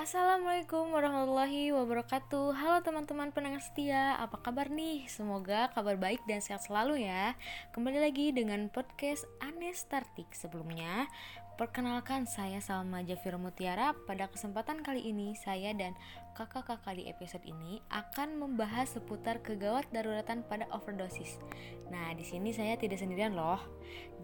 Assalamualaikum warahmatullahi wabarakatuh. Halo teman-teman pendengar setia Apa kabar nih? Semoga kabar baik dan sehat selalu ya. Kembali lagi dengan podcast Anestartik Sebelumnya. Perkenalkan saya Salma Jafir Mutiara. Pada kesempatan kali ini Saya dan kakak-kakak di episode ini Akan membahas seputar kegawat daruratan pada overdosis. Nah di sini saya tidak sendirian loh.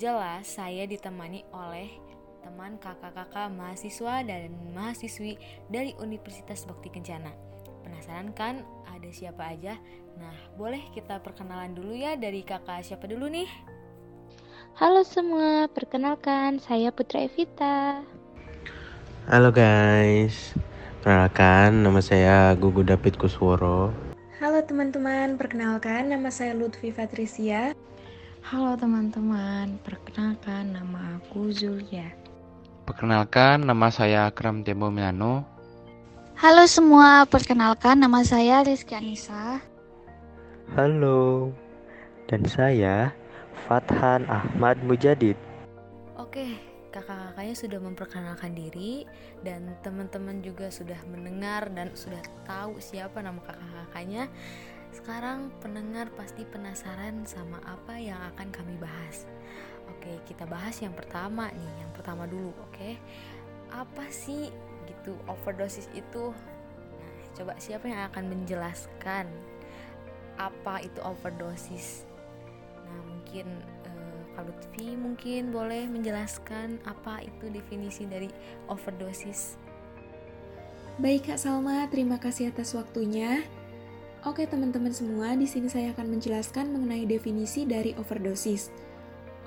Jelas saya ditemani oleh teman kakak-kakak mahasiswa dan mahasiswi dari Universitas Bakti Kencana. Penasaran kan ada siapa aja? Nah, boleh kita perkenalan dulu ya dari kakak siapa dulu nih? Halo semua, perkenalkan saya Putra Evita. Halo guys, perkenalkan nama saya Gugu David Kusworo. Halo teman-teman, perkenalkan nama saya Lutfi Patricia. Halo teman-teman, perkenalkan nama aku Zulia. Perkenalkan, nama saya Akram Tembo Milano. Halo semua, perkenalkan nama saya Rizky Anissa. Halo, dan saya Fathan Ahmad Mujadid. Oke, kakak-kakaknya sudah memperkenalkan diri dan teman-teman juga sudah mendengar dan sudah tahu siapa nama kakak-kakaknya. Sekarang pendengar pasti penasaran sama apa yang akan kami bahas. Oke, kita bahas yang pertama nih, yang pertama dulu, oke. Apa sih gitu overdosis itu? Nah, coba siapa yang akan menjelaskan apa itu overdosis? Nah, mungkin eh, Kak Lutfi mungkin boleh menjelaskan apa itu definisi dari overdosis. Baik Kak Salma, terima kasih atas waktunya. Oke teman-teman semua, di sini saya akan menjelaskan mengenai definisi dari overdosis.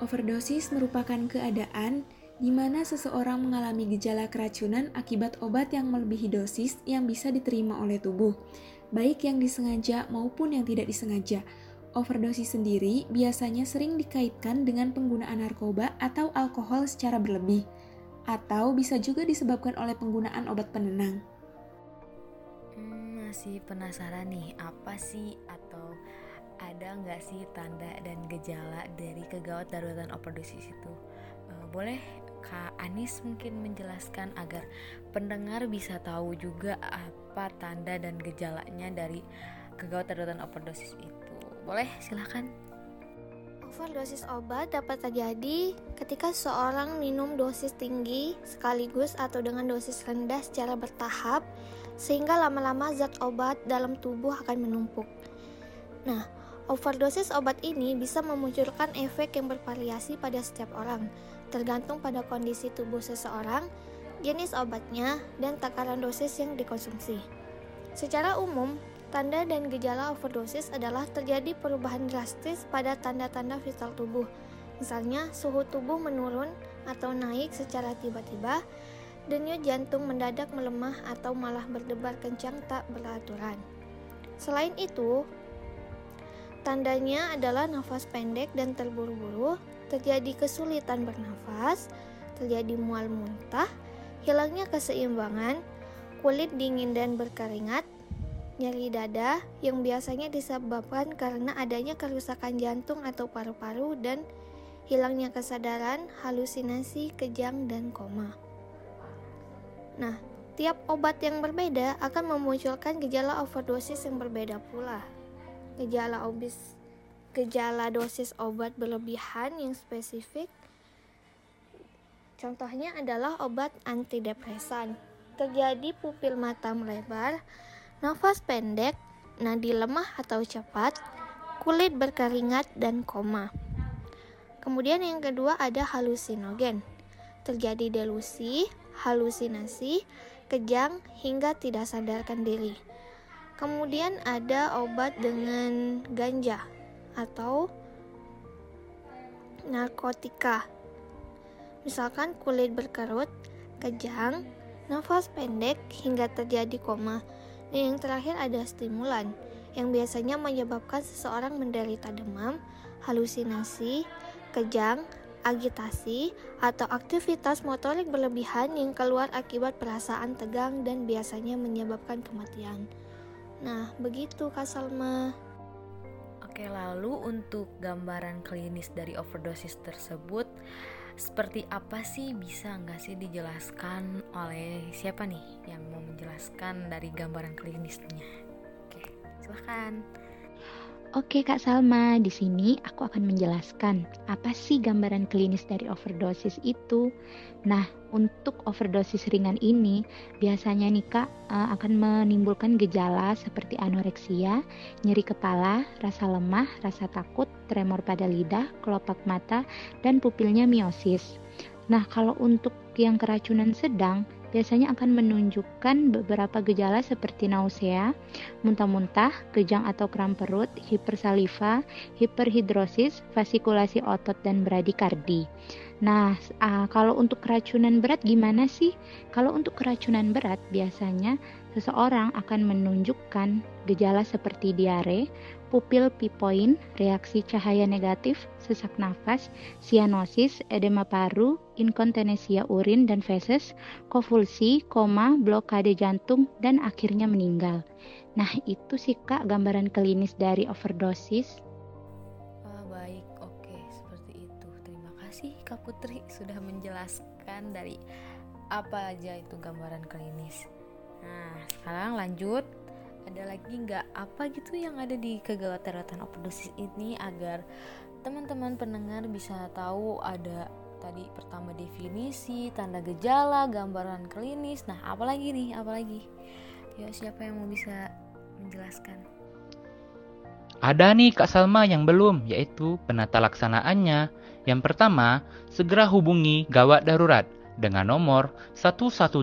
Overdosis merupakan keadaan di mana seseorang mengalami gejala keracunan akibat obat yang melebihi dosis yang bisa diterima oleh tubuh, baik yang disengaja maupun yang tidak disengaja. Overdosis sendiri biasanya sering dikaitkan dengan penggunaan narkoba atau alkohol secara berlebih, atau bisa juga disebabkan oleh penggunaan obat penenang. Hmm, masih penasaran nih, apa sih atau ada nggak sih tanda dan gejala dari kegawat daruratan overdosis itu? Uh, boleh Kak Anis mungkin menjelaskan agar pendengar bisa tahu juga apa tanda dan gejalanya dari kegawat daruratan overdosis itu. Boleh, silahkan. Overdosis obat dapat terjadi ketika seorang minum dosis tinggi sekaligus atau dengan dosis rendah secara bertahap sehingga lama-lama zat obat dalam tubuh akan menumpuk. Nah, Overdosis obat ini bisa memunculkan efek yang bervariasi pada setiap orang, tergantung pada kondisi tubuh seseorang, jenis obatnya, dan takaran dosis yang dikonsumsi. Secara umum, tanda dan gejala overdosis adalah terjadi perubahan drastis pada tanda-tanda vital tubuh, misalnya suhu tubuh menurun atau naik secara tiba-tiba, denyut jantung mendadak melemah atau malah berdebar kencang tak beraturan. Selain itu, Tandanya adalah nafas pendek dan terburu-buru, terjadi kesulitan bernafas, terjadi mual muntah, hilangnya keseimbangan, kulit dingin dan berkeringat, nyeri dada yang biasanya disebabkan karena adanya kerusakan jantung atau paru-paru dan hilangnya kesadaran, halusinasi, kejang, dan koma. Nah, tiap obat yang berbeda akan memunculkan gejala overdosis yang berbeda pula gejala obes gejala dosis obat berlebihan yang spesifik. Contohnya adalah obat antidepresan. Terjadi pupil mata melebar nafas pendek nadi lemah atau cepat kulit berkeringat dan koma. Kemudian yang kedua ada halusinogen. Terjadi delusi halusinasi kejang hingga tidak sadarkan diri Kemudian ada obat dengan ganja atau narkotika. Misalkan kulit berkerut, kejang, nafas pendek hingga terjadi koma. Dan yang terakhir ada stimulan yang biasanya menyebabkan seseorang menderita demam, halusinasi, kejang, agitasi, atau aktivitas motorik berlebihan yang keluar akibat perasaan tegang dan biasanya menyebabkan kematian. Nah, begitu Kak Salma. Oke, lalu untuk gambaran klinis dari overdosis tersebut seperti apa sih bisa nggak sih dijelaskan oleh siapa nih yang mau menjelaskan? dari gambaran klinisnya. Oke, silahkan. Oke Kak Salma, di sini aku akan menjelaskan apa sih gambaran klinis dari overdosis itu. Nah, untuk overdosis ringan ini biasanya nih Kak eh, akan menimbulkan gejala seperti anoreksia, nyeri kepala, rasa lemah, rasa takut, tremor pada lidah, kelopak mata, dan pupilnya miosis. Nah, kalau untuk yang keracunan sedang biasanya akan menunjukkan beberapa gejala seperti nausea, muntah-muntah, kejang atau kram perut, hipersaliva, hiperhidrosis, vasikulasi otot dan bradikardi. Nah, uh, kalau untuk keracunan berat gimana sih? Kalau untuk keracunan berat biasanya seseorang akan menunjukkan gejala seperti diare, pupil pipoin, reaksi cahaya negatif, sesak nafas, sianosis, edema paru, inkontinesia urin dan feses, konvulsi, koma, blokade jantung, dan akhirnya meninggal. Nah, itu sih Kak gambaran klinis dari overdosis. Kasih Kak Putri sudah menjelaskan dari apa aja itu gambaran klinis. Nah, sekarang lanjut ada lagi nggak apa gitu yang ada di kegawat daratan overdosis ini agar teman-teman pendengar bisa tahu ada tadi pertama definisi, tanda gejala, gambaran klinis. Nah, apalagi nih? Apalagi? Ya, siapa yang mau bisa menjelaskan? Ada nih Kak Salma yang belum, yaitu penata laksanaannya. Yang pertama, segera hubungi gawat darurat dengan nomor 118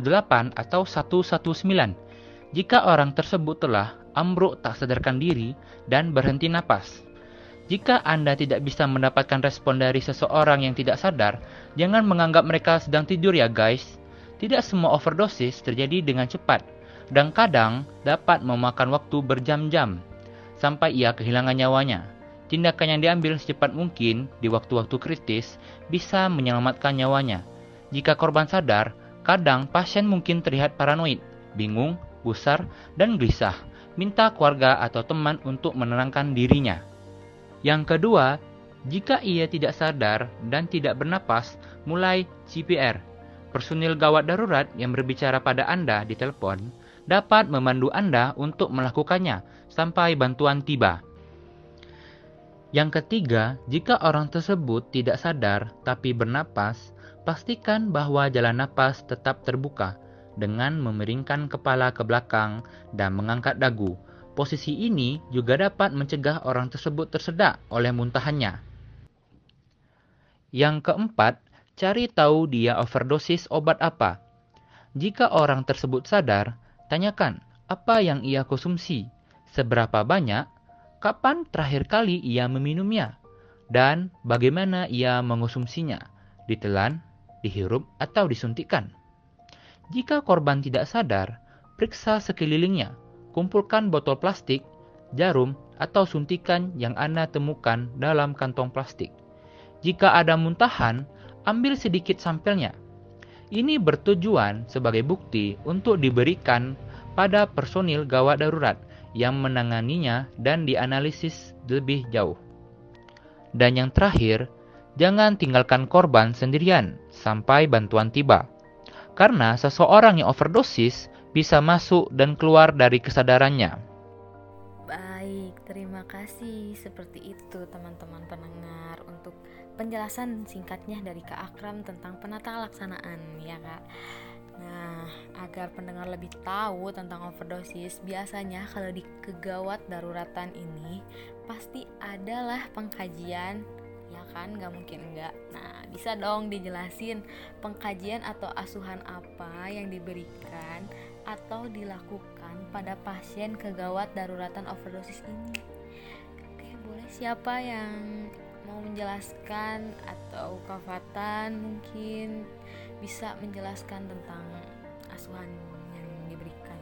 atau 119 jika orang tersebut telah ambruk tak sadarkan diri dan berhenti napas. Jika Anda tidak bisa mendapatkan respon dari seseorang yang tidak sadar, jangan menganggap mereka sedang tidur ya guys. Tidak semua overdosis terjadi dengan cepat, dan kadang dapat memakan waktu berjam-jam sampai ia kehilangan nyawanya. Tindakan yang diambil secepat mungkin di waktu-waktu kritis bisa menyelamatkan nyawanya. Jika korban sadar, kadang pasien mungkin terlihat paranoid, bingung, gusar, dan gelisah, minta keluarga atau teman untuk menenangkan dirinya. Yang kedua, jika ia tidak sadar dan tidak bernapas, mulai CPR. Personil gawat darurat yang berbicara pada Anda di telepon dapat memandu Anda untuk melakukannya sampai bantuan tiba. Yang ketiga, jika orang tersebut tidak sadar tapi bernapas, pastikan bahwa jalan napas tetap terbuka dengan memeringkan kepala ke belakang dan mengangkat dagu. Posisi ini juga dapat mencegah orang tersebut tersedak oleh muntahannya. Yang keempat, cari tahu dia overdosis obat apa. Jika orang tersebut sadar, tanyakan apa yang ia konsumsi, seberapa banyak, kapan terakhir kali ia meminumnya, dan bagaimana ia mengonsumsinya, ditelan, dihirup, atau disuntikkan. Jika korban tidak sadar, periksa sekelilingnya, kumpulkan botol plastik, jarum, atau suntikan yang Anda temukan dalam kantong plastik. Jika ada muntahan, ambil sedikit sampelnya. Ini bertujuan sebagai bukti untuk diberikan pada personil gawat darurat yang menanganinya dan dianalisis lebih jauh. Dan yang terakhir, jangan tinggalkan korban sendirian sampai bantuan tiba karena seseorang yang overdosis bisa masuk dan keluar dari kesadarannya. Baik, terima kasih. Seperti itu teman-teman pendengar untuk penjelasan singkatnya dari Kak Akram tentang penata laksanaan ya Kak. Nah, agar pendengar lebih tahu tentang overdosis, biasanya kalau di kegawat daruratan ini pasti adalah pengkajian. Ya kan? Nggak mungkin enggak nah bisa dong dijelasin pengkajian atau asuhan apa yang diberikan atau dilakukan pada pasien kegawat daruratan overdosis ini? Oke boleh siapa yang mau menjelaskan atau kafatan mungkin bisa menjelaskan tentang asuhan yang diberikan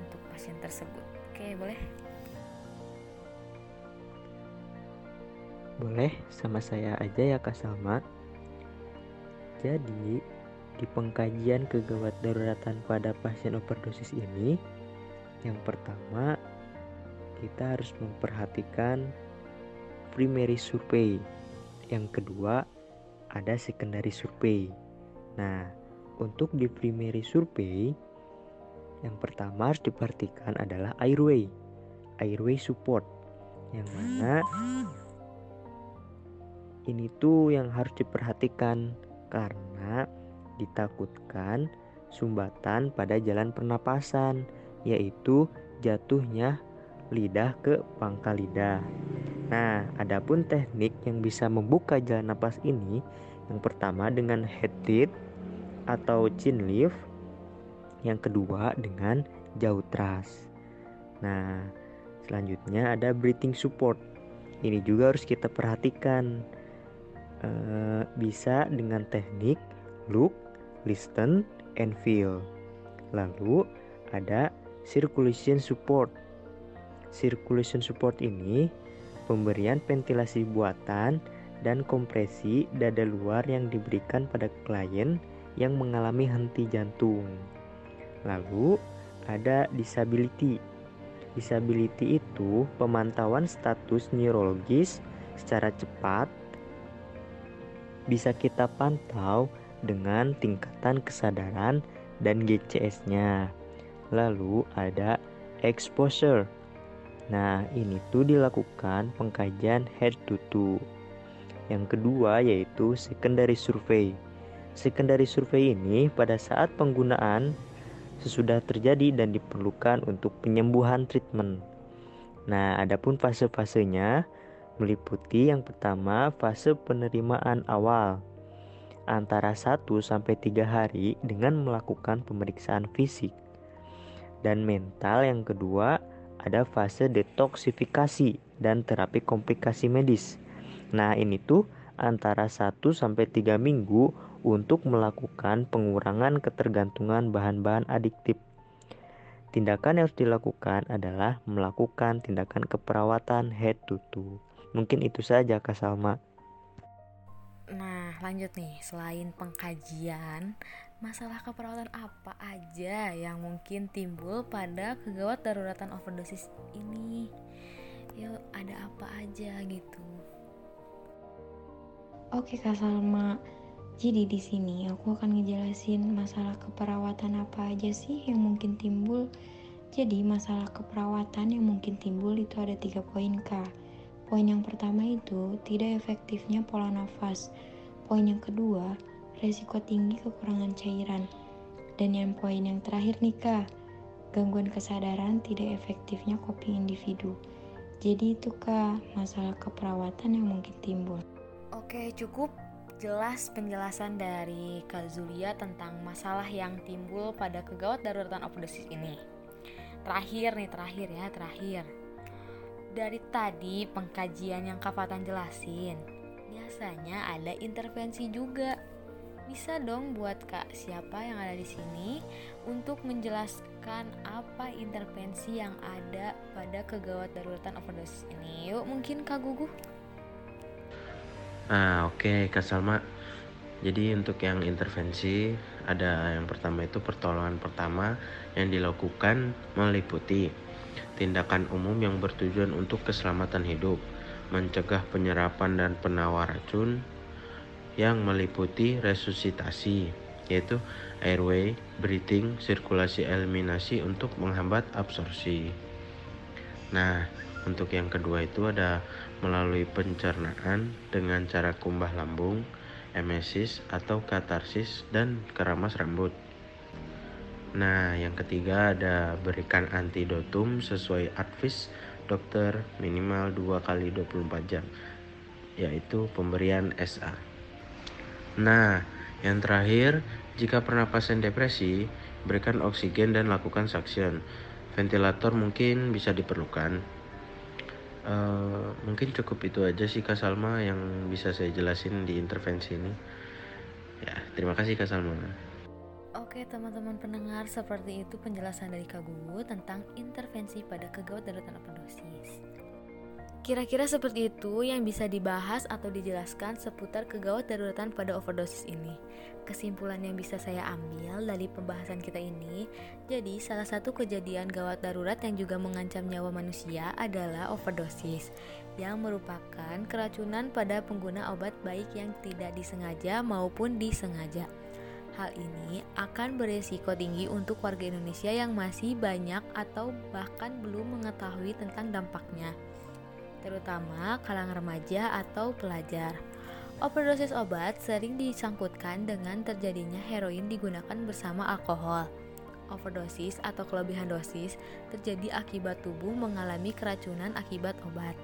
untuk pasien tersebut oke boleh Boleh sama saya aja ya Kak Salma. Jadi, di pengkajian kegawat daruratan pada pasien overdosis ini, yang pertama kita harus memperhatikan primary survey. Yang kedua ada secondary survey. Nah, untuk di primary survey, Yang pertama harus diperhatikan adalah airway, airway support, yang mana ini tuh yang harus diperhatikan karena ditakutkan sumbatan pada jalan pernapasan, yaitu jatuhnya lidah ke pangkal lidah. Nah, adapun teknik yang bisa membuka jalan napas ini, yang pertama dengan head teeth atau chin lift, yang kedua dengan jauh trust. Nah, selanjutnya ada breathing support. Ini juga harus kita perhatikan. E, bisa dengan teknik look, listen, and feel. Lalu ada circulation support. Circulation support ini pemberian ventilasi buatan dan kompresi dada luar yang diberikan pada klien yang mengalami henti jantung. Lalu ada disability. Disability itu pemantauan status neurologis secara cepat bisa kita pantau dengan tingkatan kesadaran dan GCS-nya. Lalu ada exposure. Nah, ini tuh dilakukan pengkajian head to toe. Yang kedua yaitu secondary survey. Secondary survey ini pada saat penggunaan sesudah terjadi dan diperlukan untuk penyembuhan treatment. Nah, adapun fase-fasenya meliputi yang pertama fase penerimaan awal antara 1 sampai 3 hari dengan melakukan pemeriksaan fisik. Dan mental yang kedua ada fase detoksifikasi dan terapi komplikasi medis. Nah, ini tuh antara 1 sampai 3 minggu untuk melakukan pengurangan ketergantungan bahan-bahan adiktif. Tindakan yang harus dilakukan adalah melakukan tindakan keperawatan head to toe. Mungkin itu saja Kak Salma. Nah, lanjut nih. Selain pengkajian, masalah keperawatan apa aja yang mungkin timbul pada kegawat daruratan overdosis ini? Yuk, ada apa aja gitu? Oke Kak Salma. Jadi di sini aku akan ngejelasin masalah keperawatan apa aja sih yang mungkin timbul. Jadi masalah keperawatan yang mungkin timbul itu ada tiga poin kak. Poin yang pertama itu tidak efektifnya pola nafas. Poin yang kedua, resiko tinggi kekurangan cairan. Dan yang poin yang terakhir nih kak, gangguan kesadaran tidak efektifnya kopi individu. Jadi itu kak, masalah keperawatan yang mungkin timbul. Oke, cukup jelas penjelasan dari Kak Zulia tentang masalah yang timbul pada kegawat daruratan overdosis ini. Terakhir nih, terakhir ya, terakhir dari tadi pengkajian yang Kak Fatan jelasin, biasanya ada intervensi juga. Bisa dong buat Kak siapa yang ada di sini untuk menjelaskan apa intervensi yang ada pada kegawat daruratan overdosis ini. Yuk, mungkin Kak Gugu. Ah, oke okay, Kak Salma. Jadi untuk yang intervensi ada yang pertama itu pertolongan pertama yang dilakukan meliputi tindakan umum yang bertujuan untuk keselamatan hidup, mencegah penyerapan dan penawar racun yang meliputi resusitasi, yaitu airway, breathing, sirkulasi eliminasi untuk menghambat absorpsi. Nah, untuk yang kedua itu ada melalui pencernaan dengan cara kumbah lambung, emesis atau katarsis dan keramas rambut. Nah, yang ketiga ada berikan antidotum sesuai advis dokter minimal 2 kali 24 jam yaitu pemberian SA. Nah, yang terakhir, jika pernapasan depresi, berikan oksigen dan lakukan suction. Ventilator mungkin bisa diperlukan. Uh, mungkin cukup itu aja sih Kak Salma yang bisa saya jelasin di intervensi ini. Ya, terima kasih Kak Salma. Oke teman-teman pendengar, seperti itu penjelasan dari Kak Gugu tentang intervensi pada kegawat darurat overdosis. Kira-kira seperti itu yang bisa dibahas atau dijelaskan seputar kegawat daruratan pada overdosis ini. Kesimpulan yang bisa saya ambil dari pembahasan kita ini, jadi salah satu kejadian gawat darurat yang juga mengancam nyawa manusia adalah overdosis, yang merupakan keracunan pada pengguna obat baik yang tidak disengaja maupun disengaja. Hal ini akan beresiko tinggi untuk warga Indonesia yang masih banyak atau bahkan belum mengetahui tentang dampaknya, terutama kalangan remaja atau pelajar. Overdosis obat sering disangkutkan dengan terjadinya heroin digunakan bersama alkohol. Overdosis atau kelebihan dosis terjadi akibat tubuh mengalami keracunan akibat obat.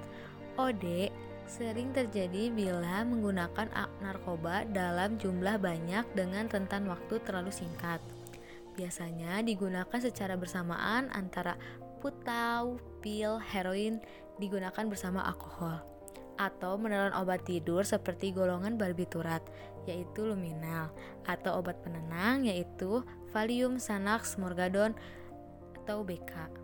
OD sering terjadi bila menggunakan narkoba dalam jumlah banyak dengan rentan waktu terlalu singkat. Biasanya digunakan secara bersamaan antara putau, pil, heroin digunakan bersama alkohol atau menelan obat tidur seperti golongan barbiturat yaitu luminal atau obat penenang yaitu Valium, Xanax, Morgadon atau BK.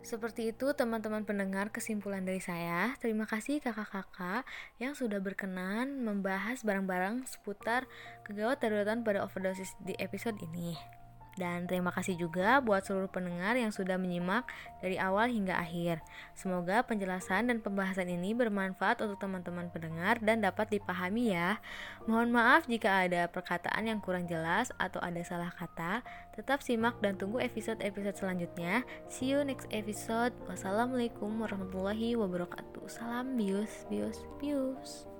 Seperti itu teman-teman pendengar kesimpulan dari saya. Terima kasih kakak-kakak yang sudah berkenan membahas barang-barang seputar kegawat daruratan pada overdosis di episode ini. Dan terima kasih juga buat seluruh pendengar yang sudah menyimak dari awal hingga akhir. Semoga penjelasan dan pembahasan ini bermanfaat untuk teman-teman pendengar dan dapat dipahami ya. Mohon maaf jika ada perkataan yang kurang jelas atau ada salah kata. Tetap simak dan tunggu episode-episode selanjutnya. See you next episode. Wassalamualaikum warahmatullahi wabarakatuh. Salam bius, bius, bius.